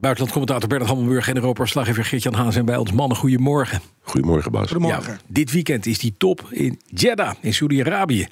Buitenlandcommentator Bernard Hammelburg en Europa-slaggever Geert-Jan Haan zijn bij ons. Mannen, goedemorgen. Goedemorgen, Bas. Ja, dit weekend is die top in Jeddah, in Saudi-Arabië.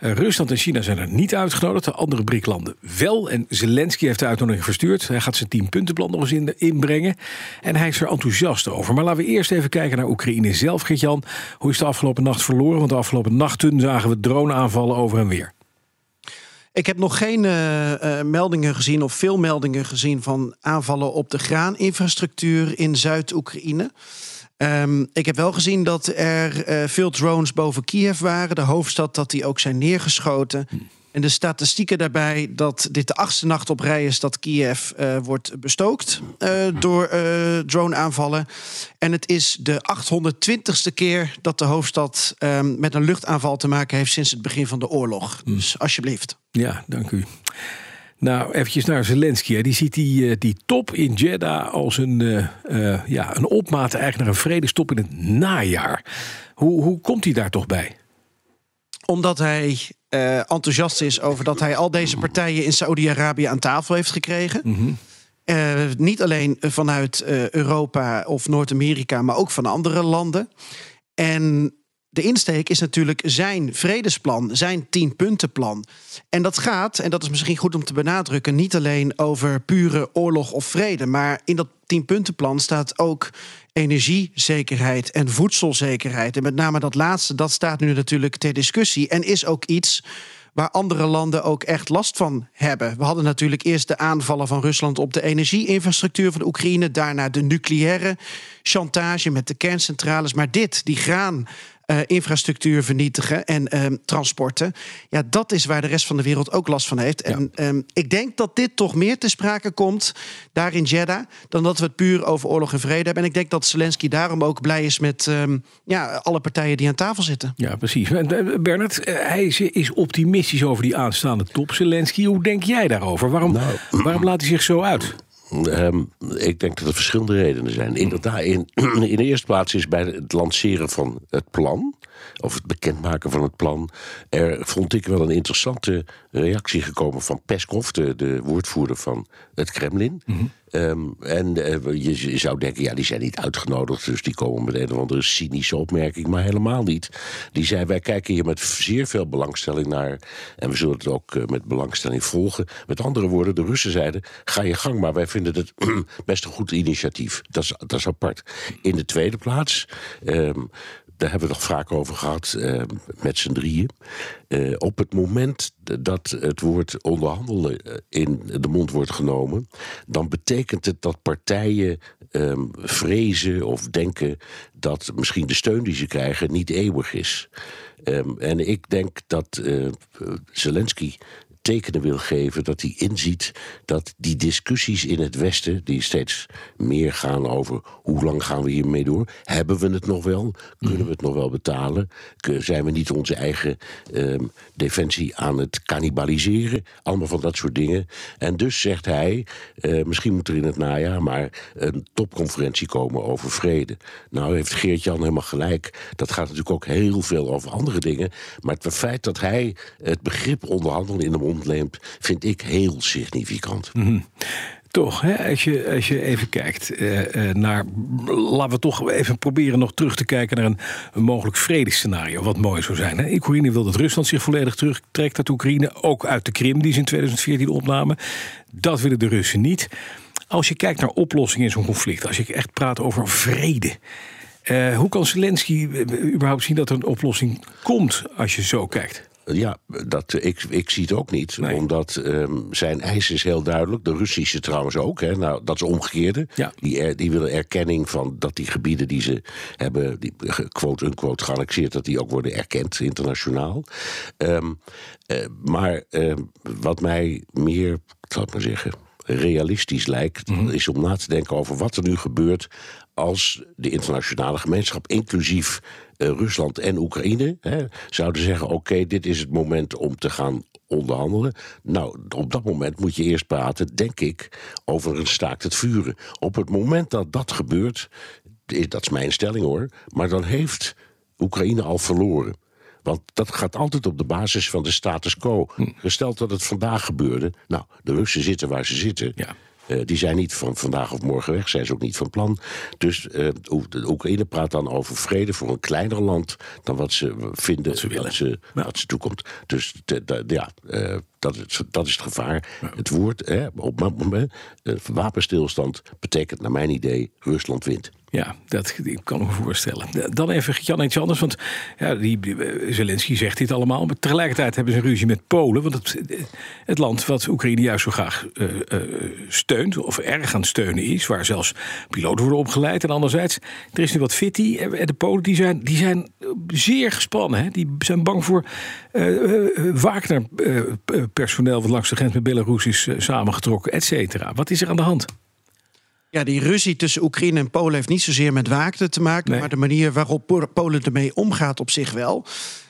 Uh, Rusland en China zijn er niet uitgenodigd, de andere BRIC-landen wel. En Zelensky heeft de uitnodiging verstuurd. Hij gaat zijn 10-puntenplan nog eens in, inbrengen. En hij is er enthousiast over. Maar laten we eerst even kijken naar Oekraïne zelf, Geert-Jan. Hoe is de afgelopen nacht verloren? Want de afgelopen nachten zagen we drone-aanvallen over en weer. Ik heb nog geen uh, meldingen gezien of veel meldingen gezien van aanvallen op de graaninfrastructuur in Zuid-Oekraïne. Um, ik heb wel gezien dat er uh, veel drones boven Kiev waren, de hoofdstad, dat die ook zijn neergeschoten. En de statistieken daarbij dat dit de achtste nacht op rij is dat Kiev uh, wordt bestookt uh, door uh, drone-aanvallen. En het is de 820ste keer dat de hoofdstad ehm, met een luchtaanval te maken heeft sinds het begin van de oorlog. Mm. Dus alsjeblieft. Ja, dank u. Nou, eventjes naar Zelensky. Die ziet die, die top in Jeddah als een, ja, een opmaat eigenlijk naar een vredestop in het najaar. Hoe, hoe komt hij daar toch bij? Omdat hij uh, enthousiast is over dat hij al deze partijen in Saudi-Arabië aan tafel heeft gekregen. Mm -hmm. uh, niet alleen vanuit uh, Europa of Noord-Amerika, maar ook van andere landen. En de insteek is natuurlijk zijn vredesplan, zijn tienpuntenplan. En dat gaat, en dat is misschien goed om te benadrukken, niet alleen over pure oorlog of vrede, maar in dat tienpuntenplan staat ook energiezekerheid en voedselzekerheid. En met name dat laatste, dat staat nu natuurlijk ter discussie en is ook iets waar andere landen ook echt last van hebben. We hadden natuurlijk eerst de aanvallen van Rusland op de energieinfrastructuur van Oekraïne, daarna de nucleaire chantage met de kerncentrales. Maar dit, die graan uh, infrastructuur vernietigen en uh, transporten. Ja, dat is waar de rest van de wereld ook last van heeft. En um, ik denk dat dit toch meer te sprake komt daar in Jeddah... dan dat we het puur over oorlog en vrede hebben. En ik denk dat Zelensky daarom ook blij is met um, ja, alle partijen die aan tafel zitten. Ja, precies. Bernard, hij is optimistisch over die aanstaande top. Zelensky, hoe denk jij daarover? Waarom, nou, waarom laat hij zich zo uit? Um, ik denk dat er verschillende redenen zijn. Inderdaad, in, in de eerste plaats is bij het lanceren van het plan, of het bekendmaken van het plan, er vond ik wel een interessante reactie gekomen van Peskov, de, de woordvoerder van het Kremlin. Mm -hmm. Um, en uh, je, je, zou denken, ja, die zijn niet uitgenodigd, dus die komen met een of andere cynische opmerking, maar helemaal niet. Die zei, wij kijken hier met zeer veel belangstelling naar en we zullen het ook uh, met belangstelling volgen. Met andere woorden, de Russen zeiden, ga je gang, maar wij vinden het best een goed initiatief. Dat is, dat is apart. In de tweede plaats, um, daar hebben we nog vaak over gehad uh, met z'n drieën. Uh, op het moment dat het woord onderhandelen in de mond wordt genomen, dan betekent het dat partijen um, vrezen of denken dat misschien de steun die ze krijgen niet eeuwig is. Um, en ik denk dat Zelensky tekenen wil geven dat hij inziet dat die discussies in het Westen, die steeds meer gaan over hoe lang gaan we hiermee door, hebben we het nog wel, kunnen we het nog wel betalen, zijn we niet onze eigen um, defensie aan het cannibaliseren, allemaal van dat soort dingen. En dus zegt hij, uh, misschien moet er in het najaar maar een topconferentie komen over vrede. Nou heeft Geert-Jan helemaal gelijk, dat gaat natuurlijk ook heel veel over andere dingen, maar het feit dat hij het begrip onderhandelen in de mond neemt, vind ik heel significant. -hmm. Toch, hè? Als, je, als je even kijkt uh, naar. Laten we toch even proberen nog terug te kijken naar een, mogelijk vredesscenario. Wat mooi zou zijn. Hè? Oekraïne wil dat Rusland zich volledig terugtrekt uit Oekraïne. Ook uit de Krim, die ze in 2014 opnamen. Dat willen de Russen niet. Als je kijkt naar oplossingen in zo'n conflict, als je echt praat over vrede. Uh, hoe kan Zelensky überhaupt zien dat er een oplossing komt als je zo kijkt? Ja, dat, ik, ik zie het ook niet. Nee. Omdat um, zijn eis is heel duidelijk. De Russische trouwens ook. Hè. Nou, dat is omgekeerde. Ja. Die, er, die willen erkenning van dat die gebieden die ze hebben... die quote-unquote geannexeerd... dat die ook worden erkend internationaal. Um, uh, maar uh, wat mij meer, ik zal het maar zeggen realistisch lijkt, mm -hmm. is om na te denken over wat er nu gebeurt als de internationale gemeenschap, inclusief uh, Rusland en Oekraïne, hè, zouden zeggen: oké, okay, dit is het moment om te gaan onderhandelen. Nou, op dat moment moet je eerst praten, denk ik, over een staakt het vuren. Op het moment dat dat gebeurt, dat is mijn stelling hoor, maar dan heeft Oekraïne al verloren. Want dat gaat altijd op de basis van de status quo. Gesteld dat het vandaag gebeurde. Nou, de Russen zitten waar ze zitten. Ja. Eh, die zijn niet van vandaag of morgen weg, zijn ze ook niet van plan. Dus uh, de Oekraïne praat dan over vrede voor een kleiner land dan wat ze vinden wat ze, willen. Dat ze, ja. wat ze toekomt. Dus ja, uh, dat, is, dat is het gevaar. Ja. Het woord hè, op moment, wapenstilstand betekent naar mijn idee Rusland wint. Ja, dat ik kan me voorstellen. Dan even Jan iets anders. Want ja, die, Zelensky zegt dit allemaal. Maar tegelijkertijd hebben ze een ruzie met Polen. Want het, het land wat Oekraïne juist zo graag uh, steunt. Of erg aan het steunen is. Waar zelfs piloten worden opgeleid. En anderzijds, er is nu wat fitty. En de Polen die zijn, die zijn zeer gespannen. Hè? Die zijn bang voor uh, Wagner-personeel. wat langs de grens met Belarus is samengetrokken, et cetera. Wat is er aan de hand? Ja, die ruzie tussen Oekraïne en Polen heeft niet zozeer met Wagner te maken, nee. maar de manier waarop Polen ermee omgaat op zich wel.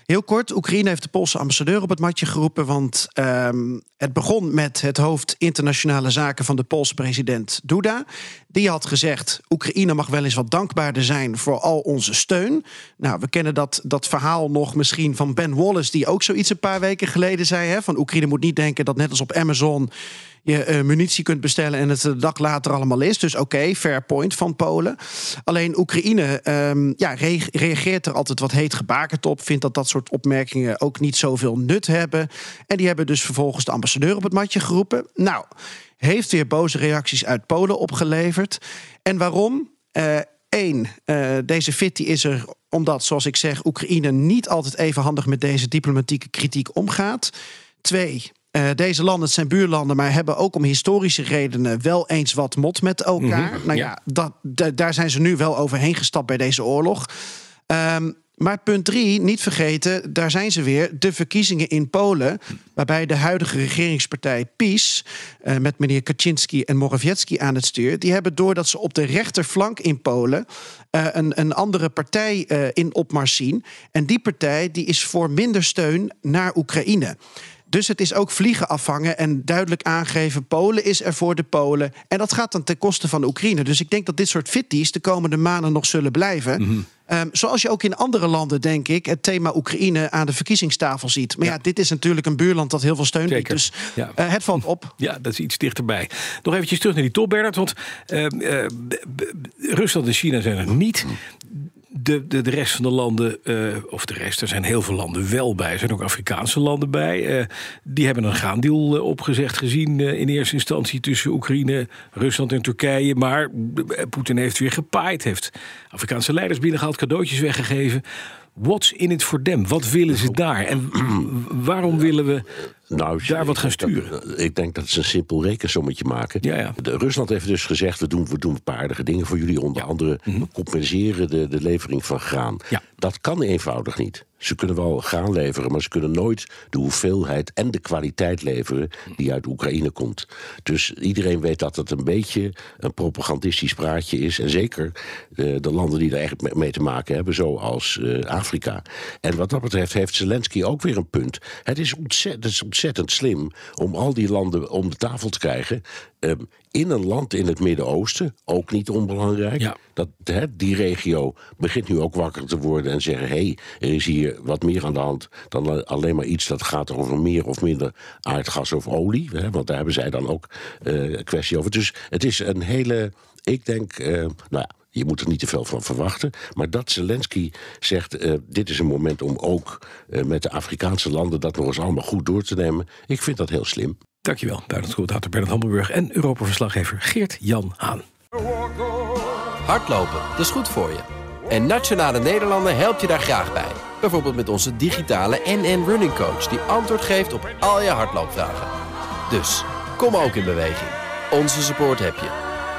Heel kort, Oekraïne heeft de Poolse ambassadeur op het matje geroepen. Want um, het begon met het hoofd internationale zaken van de Poolse president Duda. Die had gezegd: Oekraïne mag wel eens wat dankbaarder zijn voor al onze steun. Nou, we kennen dat, dat verhaal nog misschien van Ben Wallace, die ook zoiets een paar weken geleden zei: hè, van Oekraïne moet niet denken dat net als op Amazon je uh, munitie kunt bestellen en het de dag later allemaal is. Dus oké, fair point van Polen. Alleen Oekraïne um, ja, re reageert er altijd wat heet gebakerd op. Vindt dat dat soort opmerkingen ook niet zoveel nut hebben. En die hebben dus vervolgens de ambassadeur op het matje geroepen. Nou, heeft weer boze reacties uit Polen opgeleverd. En waarom? Eén, uh, uh, deze fitty is er omdat, zoals ik zeg, Oekraïne niet altijd even handig met deze diplomatieke kritiek omgaat. Twee, uh, deze landen zijn buurlanden, maar hebben ook om historische redenen wel eens wat mot met elkaar. Mm -hmm, nou ja, ja dat, daar zijn ze nu wel overheen gestapt bij deze oorlog. Um, maar punt drie, niet vergeten, daar zijn ze weer, de verkiezingen in Polen. Waarbij de huidige regeringspartij PiS, uh, met meneer Kaczynski en Morawiecki aan het stuur, die hebben doordat ze op de rechterflank in Polen uh, een, een andere partij in opmars zien. En die partij die is voor minder steun naar Oekraïne. Dus het is ook vliegen afvangen en duidelijk aangeven: Polen is er voor de Polen. En dat gaat dan ten koste van de Oekraïne. Dus ik denk dat dit soort fitties de komende maanden nog zullen blijven. Mm -hmm. Um, zoals je ook in andere landen, denk ik, het thema Oekraïne aan de verkiezingstafel ziet. Maar ja, ja dit is natuurlijk een buurland dat heel veel steun biedt. Dus ja. uh, het valt op. Ja, dat is iets dichterbij. Nog eventjes terug naar die top, Bernard. Want uh, uh, Rusland en China zijn er niet de, de, de rest van de landen, uh, of de rest, er zijn heel veel landen wel bij. Er zijn ook Afrikaanse landen bij. Uh, die hebben een gaandeal uh, opgezegd gezien in eerste instantie tussen Oekraïne, Rusland en Turkije. Maar Poetin heeft weer gepaaid, heeft Afrikaanse leiders binnengehaald, cadeautjes weggegeven. What's in it for them? Wat willen ze daar? En waarom willen we nou, daar wat gaan sturen? Dat, ik denk dat ze een simpel rekensommetje maken. Ja, ja. De, Rusland heeft dus gezegd: we doen, we doen een paar aardige dingen voor jullie. Onder ja. andere mm -hmm. compenseren de, de levering van graan. Ja. Dat kan eenvoudig niet. Ze kunnen wel graan leveren, maar ze kunnen nooit de hoeveelheid en de kwaliteit leveren die uit Oekraïne komt. Dus iedereen weet dat het een beetje een propagandistisch praatje is. En zeker de, de landen die er echt mee te maken hebben, zoals uh, Afrika. En wat dat betreft heeft Zelensky ook weer een punt. Het is ontzettend, het is ontzettend slim om al die landen om de tafel te krijgen. Um, in een land in het Midden-Oosten, ook niet onbelangrijk. Ja. Dat, he, die regio begint nu ook wakker te worden en zeggen: hé, hey, er is hier wat meer aan de hand dan alleen maar iets dat gaat over meer of minder aardgas of olie. Want daar hebben zij dan ook uh, een kwestie over. Dus het is een hele, ik denk, uh, nou ja. Je moet er niet te veel van verwachten. Maar dat Zelensky zegt: uh, dit is een moment om ook uh, met de Afrikaanse landen dat nog eens allemaal goed door te nemen. Ik vind dat heel slim. Dankjewel, buitenlandcommentator Bernard Hammelburg en Europa-verslaggever Geert-Jan Haan. Hardlopen, dat is goed voor je. En Nationale Nederlanden helpt je daar graag bij. Bijvoorbeeld met onze digitale NN Running Coach... die antwoord geeft op al je hardloopvragen. Dus, kom ook in beweging. Onze support heb je.